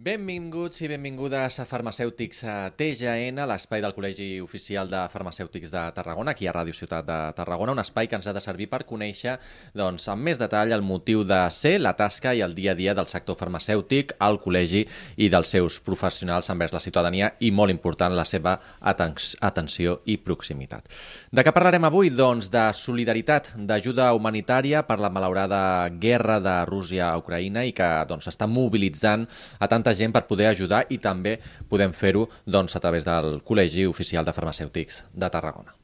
Benvinguts i benvingudes a Farmacèutics a TGN, l'espai del Col·legi Oficial de Farmacèutics de Tarragona, aquí a Ràdio Ciutat de Tarragona, un espai que ens ha de servir per conèixer doncs, amb més detall el motiu de ser, la tasca i el dia a dia del sector farmacèutic, al col·legi i dels seus professionals envers la ciutadania i, molt important, la seva aten atenció i proximitat. De què parlarem avui? Doncs de solidaritat, d'ajuda humanitària per la malaurada guerra de Rússia a Ucraïna i que doncs, està mobilitzant a tanta molta gent per poder ajudar i també podem fer-ho doncs, a través del Col·legi Oficial de Farmacèutics de Tarragona.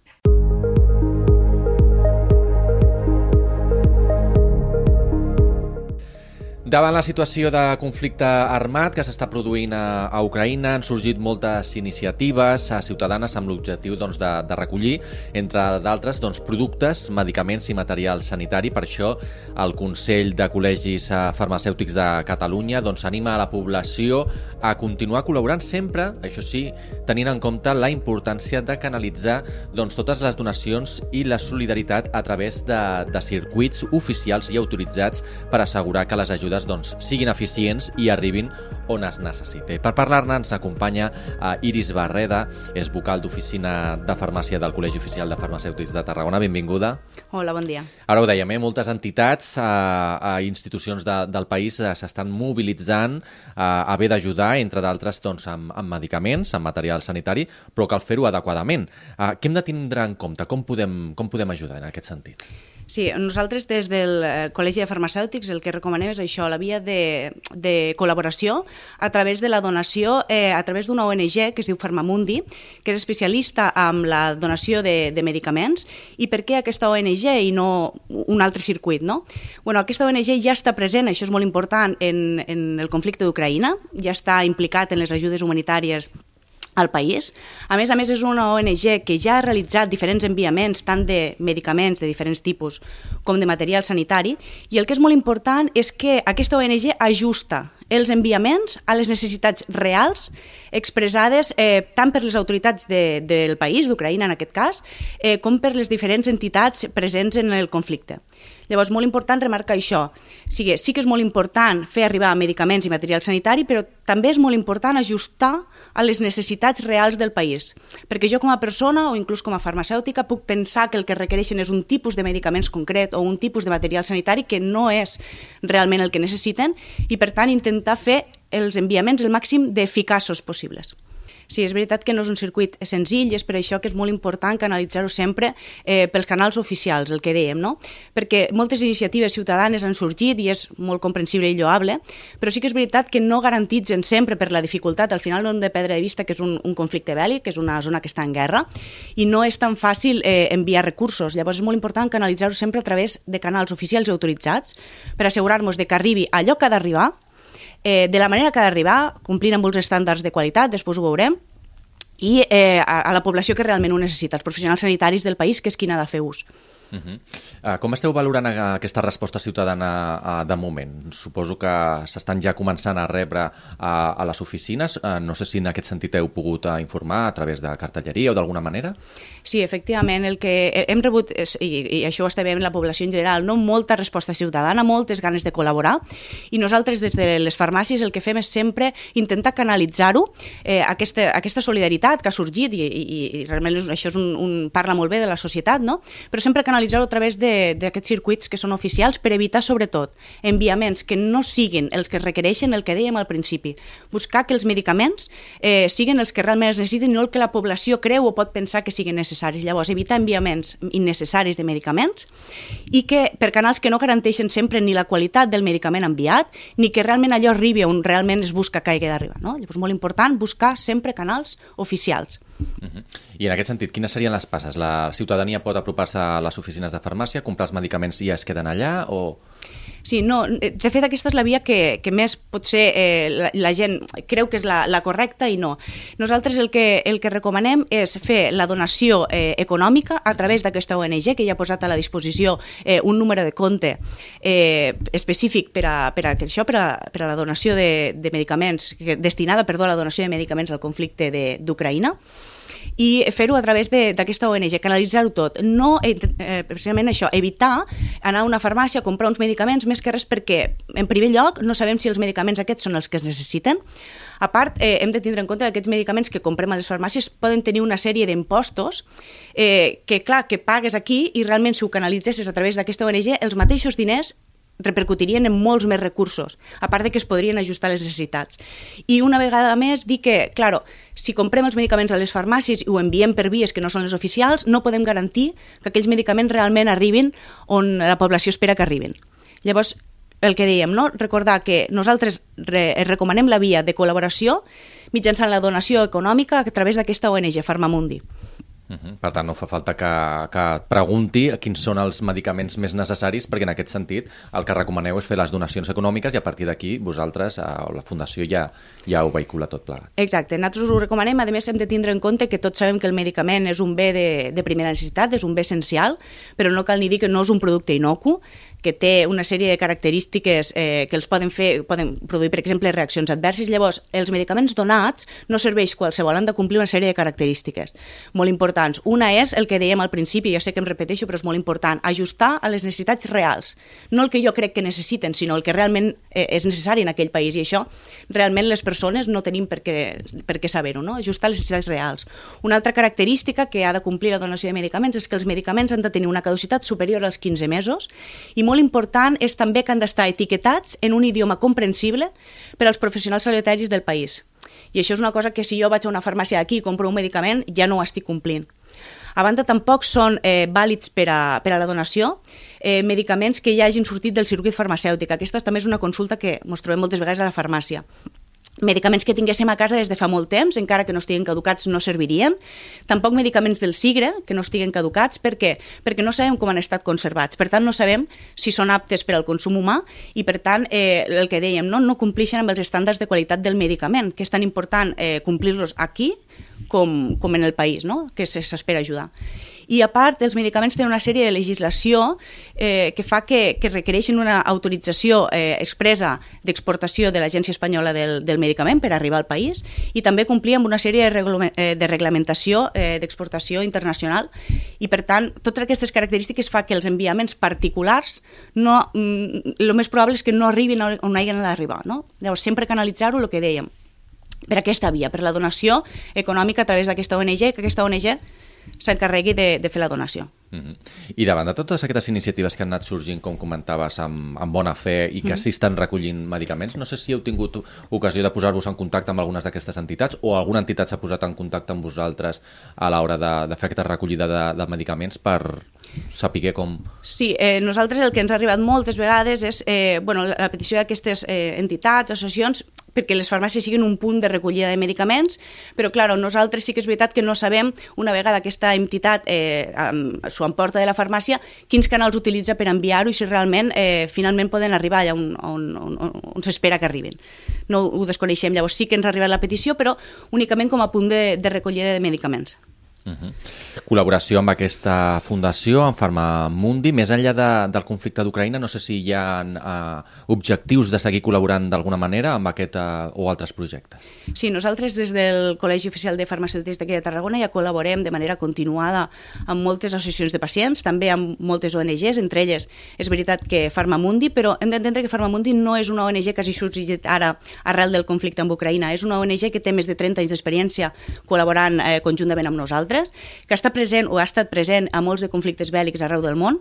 Davant la situació de conflicte armat que s'està produint a, a Ucraïna, han sorgit moltes iniciatives a ciutadanes amb l'objectiu doncs, de, de recollir, entre d'altres, doncs, productes, medicaments i material sanitari. Per això, el Consell de Col·legis Farmacèutics de Catalunya doncs, anima a la població a continuar col·laborant sempre, això sí, tenint en compte la importància de canalitzar doncs, totes les donacions i la solidaritat a través de, de circuits oficials i autoritzats per assegurar que les ajudes ajudes doncs, siguin eficients i arribin on es necessiti. Per parlar-ne ens acompanya uh, Iris Barreda, és vocal d'oficina de farmàcia del Col·legi Oficial de Farmacèutics de Tarragona. Benvinguda. Hola, bon dia. Ara ho dèiem, eh? moltes entitats, uh, uh, institucions de, del país s'estan mobilitzant a haver d'ajudar, entre d'altres, doncs, amb, amb medicaments, amb material sanitari, però cal fer-ho adequadament. Uh, què hem de tindre en compte? Com podem, com podem ajudar en aquest sentit? Sí, nosaltres des del eh, Col·legi de Farmacèutics el que recomanem és això, la via de, de col·laboració a través de la donació, eh, a través d'una ONG que es diu Farmamundi, que és especialista en la donació de, de medicaments. I per què aquesta ONG i no un altre circuit? No? Bueno, aquesta ONG ja està present, això és molt important, en, en el conflicte d'Ucraïna, ja està implicat en les ajudes humanitàries al país. A més a més, és una ONG que ja ha realitzat diferents enviaments, tant de medicaments de diferents tipus com de material sanitari, i el que és molt important és que aquesta ONG ajusta els enviaments a les necessitats reals expressades eh, tant per les autoritats de, del país, d'Ucraïna en aquest cas, eh, com per les diferents entitats presents en el conflicte. Llavors, molt important remarcar això. O sigui, sí que és molt important fer arribar medicaments i material sanitari, però també és molt important ajustar a les necessitats reals del país. Perquè jo com a persona o inclús com a farmacèutica puc pensar que el que requereixen és un tipus de medicaments concret o un tipus de material sanitari que no és realment el que necessiten i, per tant, intentar fer els enviaments el màxim d'eficaços possibles. Sí, és veritat que no és un circuit senzill i és per això que és molt important canalitzar-ho sempre eh, pels canals oficials, el que dèiem, no? Perquè moltes iniciatives ciutadanes han sorgit i és molt comprensible i lloable, però sí que és veritat que no garantitzen sempre per la dificultat, al final no hem de perdre de vista que és un, un conflicte bèl·lic, que és una zona que està en guerra, i no és tan fàcil eh, enviar recursos. Llavors és molt important canalitzar-ho sempre a través de canals oficials i autoritzats per assegurar-nos de que arribi allò que ha d'arribar eh, de la manera que ha d'arribar, complint amb uns estàndards de qualitat, després ho veurem, i eh, a, a la població que realment ho necessita, els professionals sanitaris del país, que és qui n'ha de fer ús. Uh -huh. uh, com esteu valorant aquesta resposta ciutadana uh, de moment? Suposo que s'estan ja començant a rebre uh, a les oficines. Uh, no sé si en aquest sentit heu pogut uh, informar a través de cartelleria o d'alguna manera. Sí, efectivament, el que hem rebut, i, i això ho està veient la població en general, no molta resposta ciutadana, moltes ganes de col·laborar, i nosaltres des de les farmàcies el que fem és sempre intentar canalitzar-ho, eh, aquesta, aquesta solidaritat que ha sorgit, i, i, i realment això és un, un, parla molt bé de la societat, no? però sempre canalitzar analitzar-ho a través d'aquests circuits que són oficials per evitar, sobretot, enviaments que no siguin els que requereixen el que dèiem al principi. Buscar que els medicaments eh, siguin els que realment es necessiten, no el que la població creu o pot pensar que siguin necessaris. Llavors, evitar enviaments innecessaris de medicaments i que per canals que no garanteixen sempre ni la qualitat del medicament enviat, ni que realment allò arribi on realment es busca que hagi d'arribar. No? Llavors, molt important buscar sempre canals oficials. Uh -huh. I en aquest sentit, quines serien les passes? La ciutadania pot apropar-se a les oficines de farmàcia, comprar els medicaments i ja es queden allà o... Sí, no, eh, de fet aquesta és la via que, que més potser eh, la, la gent creu que és la, la correcta i no. Nosaltres el que, el que recomanem és fer la donació eh, econòmica a través d'aquesta ONG que ja ha posat a la disposició eh, un número de compte eh, específic per a, per a, això, per a, per a la donació de, de medicaments, destinada perdó, a la donació de medicaments al conflicte d'Ucraïna. I fer-ho a través d'aquesta ONG, canalitzar-ho tot. No, eh, eh, precisament això, evitar anar a una farmàcia a comprar uns medicaments més que res perquè, en primer lloc, no sabem si els medicaments aquests són els que es necessiten. A part, eh, hem de tindre en compte que aquests medicaments que comprem a les farmàcies poden tenir una sèrie d'impostos eh, que, clar, que pagues aquí i realment si ho canalitzessis a través d'aquesta ONG, els mateixos diners repercutirien en molts més recursos, a part de que es podrien ajustar les necessitats. I una vegada més dir que, claro, si comprem els medicaments a les farmàcies i ho enviem per vies que no són les oficials, no podem garantir que aquells medicaments realment arribin on la població espera que arribin. Llavors, el que dèiem, no? recordar que nosaltres re recomanem la via de col·laboració mitjançant la donació econòmica a través d'aquesta ONG, Farmamundi. Uh -huh. Per tant, no fa falta que, que pregunti quins són els medicaments més necessaris, perquè en aquest sentit el que recomaneu és fer les donacions econòmiques i a partir d'aquí vosaltres, o la Fundació, ja, ja ho vehicula tot plegat. Exacte, nosaltres ho recomanem, a més hem de tindre en compte que tots sabem que el medicament és un bé de, de primera necessitat, és un bé essencial, però no cal ni dir que no és un producte inocu, que té una sèrie de característiques eh, que els poden fer, poden produir, per exemple, reaccions adverses. Llavors, els medicaments donats no serveix qualsevol, han de complir una sèrie de característiques molt importants. Una és el que dèiem al principi, jo sé que em repeteixo, però és molt important, ajustar a les necessitats reals. No el que jo crec que necessiten, sinó el que realment eh, és necessari en aquell país. I això, realment, les persones no tenim per què, per què saber-ho, no? ajustar les necessitats reals. Una altra característica que ha de complir la donació de medicaments és que els medicaments han de tenir una caducitat superior als 15 mesos i molt important és també que han d'estar etiquetats en un idioma comprensible per als professionals sanitaris del país. I això és una cosa que si jo vaig a una farmàcia aquí i compro un medicament, ja no ho estic complint. A banda, tampoc són eh, vàlids per a, per a la donació eh, medicaments que ja hagin sortit del circuit farmacèutic. Aquesta també és una consulta que ens trobem moltes vegades a la farmàcia medicaments que tinguéssim a casa des de fa molt temps, encara que no estiguen caducats, no servirien. Tampoc medicaments del sigre, que no estiguen caducats. Per què? Perquè no sabem com han estat conservats. Per tant, no sabem si són aptes per al consum humà i, per tant, eh, el que dèiem, no, no complixen amb els estàndards de qualitat del medicament, que és tan important eh, complir-los aquí com, com en el país, no? que s'espera ajudar. I a part, els medicaments tenen una sèrie de legislació eh, que fa que, que requereixen una autorització eh, expresa d'exportació de l'Agència Espanyola del, del Medicament per arribar al país i també complir amb una sèrie de, reglament, eh, de reglamentació eh, d'exportació internacional i, per tant, totes aquestes característiques fa que els enviaments particulars no, mm, el més probable és que no arribin on hagin d'arribar. No? Llavors, sempre canalitzar-ho, el que dèiem, per aquesta via, per la donació econòmica a través d'aquesta ONG, que aquesta ONG s'encarregui de, de fer la donació. Mm -hmm. I davant de totes aquestes iniciatives que han anat sorgint, com comentaves, amb, amb bona fe i que mm -hmm. sí estan recollint medicaments, no sé si heu tingut ocasió de posar-vos en contacte amb algunes d'aquestes entitats o alguna entitat s'ha posat en contacte amb vosaltres a l'hora de, de fer aquesta recollida de, de medicaments per, saber com... Sí, eh, nosaltres el que ens ha arribat moltes vegades és eh, bueno, la petició d'aquestes eh, entitats, associacions, perquè les farmàcies siguin un punt de recollida de medicaments, però, clar, nosaltres sí que és veritat que no sabem, una vegada aquesta entitat eh, s'ho emporta de la farmàcia, quins canals utilitza per enviar-ho i si realment eh, finalment poden arribar allà on, on, on, on s'espera que arribin. No ho desconeixem, llavors sí que ens ha arribat la petició, però únicament com a punt de, de recollida de medicaments. Uh -huh. Col·laboració amb aquesta fundació, amb Farmamundi. Més enllà de, del conflicte d'Ucraïna, no sé si hi ha uh, objectius de seguir col·laborant d'alguna manera amb aquest uh, o altres projectes. Sí, nosaltres des del Col·legi Oficial de Farmacèutics d'aquí de Tarragona ja col·laborem de manera continuada amb moltes associacions de pacients, també amb moltes ONGs, entre elles és veritat que Farmamundi, però hem d'entendre que Farmamundi no és una ONG que hagi sorgit ara arrel del conflicte amb Ucraïna, és una ONG que té més de 30 anys d'experiència col·laborant eh, conjuntament amb nosaltres nosaltres, que està present o ha estat present a molts de conflictes bèl·lics arreu del món,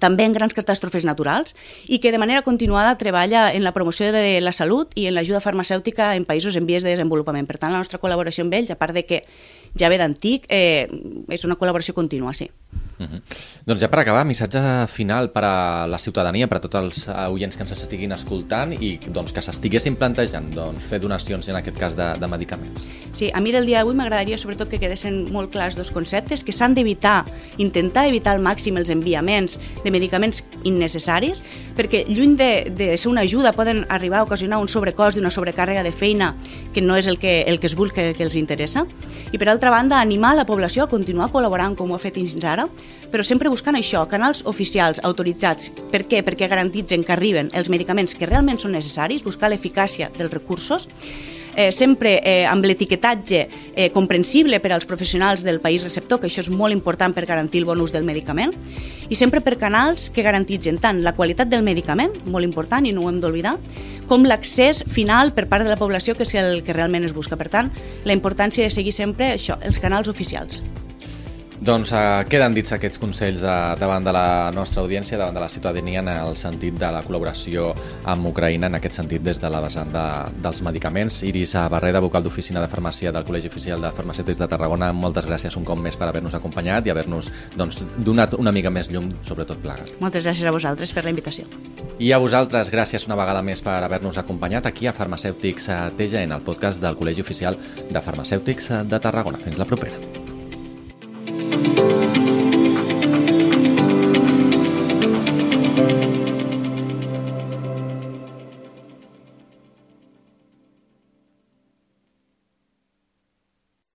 també en grans catàstrofes naturals i que de manera continuada treballa en la promoció de la salut i en l'ajuda farmacèutica en països en vies de desenvolupament. Per tant, la nostra col·laboració amb ells, a part de que ja ve d'antic, eh, és una col·laboració contínua, sí. Uh -huh. Doncs ja per acabar, missatge final per a la ciutadania, per a tots els oients que ens estiguin escoltant i doncs, que s'estiguessin plantejant doncs, fer donacions, en aquest cas, de, de medicaments. Sí, a mi del dia d'avui m'agradaria sobretot que quedessin molt clars dos conceptes, que s'han d'evitar, intentar evitar al màxim els enviaments de medicaments innecessaris, perquè lluny de, de ser una ajuda poden arribar a ocasionar un sobrecost i una sobrecàrrega de feina que no és el que, el que es busca, que els interessa. I per altra banda, animar la població a continuar col·laborant com ho ha fet fins ara, però sempre buscant això, canals oficials, autoritzats. Per què? Perquè garantitzen que arriben els medicaments que realment són necessaris, buscar l'eficàcia dels recursos, eh, sempre eh, amb l'etiquetatge eh, comprensible per als professionals del país receptor, que això és molt important per garantir el bon ús del medicament, i sempre per canals que garantitzen tant la qualitat del medicament, molt important i no ho hem d'oblidar, com l'accés final per part de la població, que és el que realment es busca. Per tant, la importància de seguir sempre això, els canals oficials. Doncs eh, queden dits aquests consells de, davant de la nostra audiència, davant de la ciutadania en el sentit de la col·laboració amb Ucraïna, en aquest sentit des de la vessant de, dels medicaments. Iris Barreda, vocal d'oficina de farmàcia del Col·legi Oficial de Farmacèutics de Tarragona, moltes gràcies un cop més per haver-nos acompanyat i haver-nos doncs, donat una mica més llum sobre tot plegat. Moltes gràcies a vosaltres per la invitació. I a vosaltres, gràcies una vegada més per haver-nos acompanyat aquí a Farmacèutics TGN, el podcast del Col·legi Oficial de Farmacèutics de Tarragona. Fins la propera.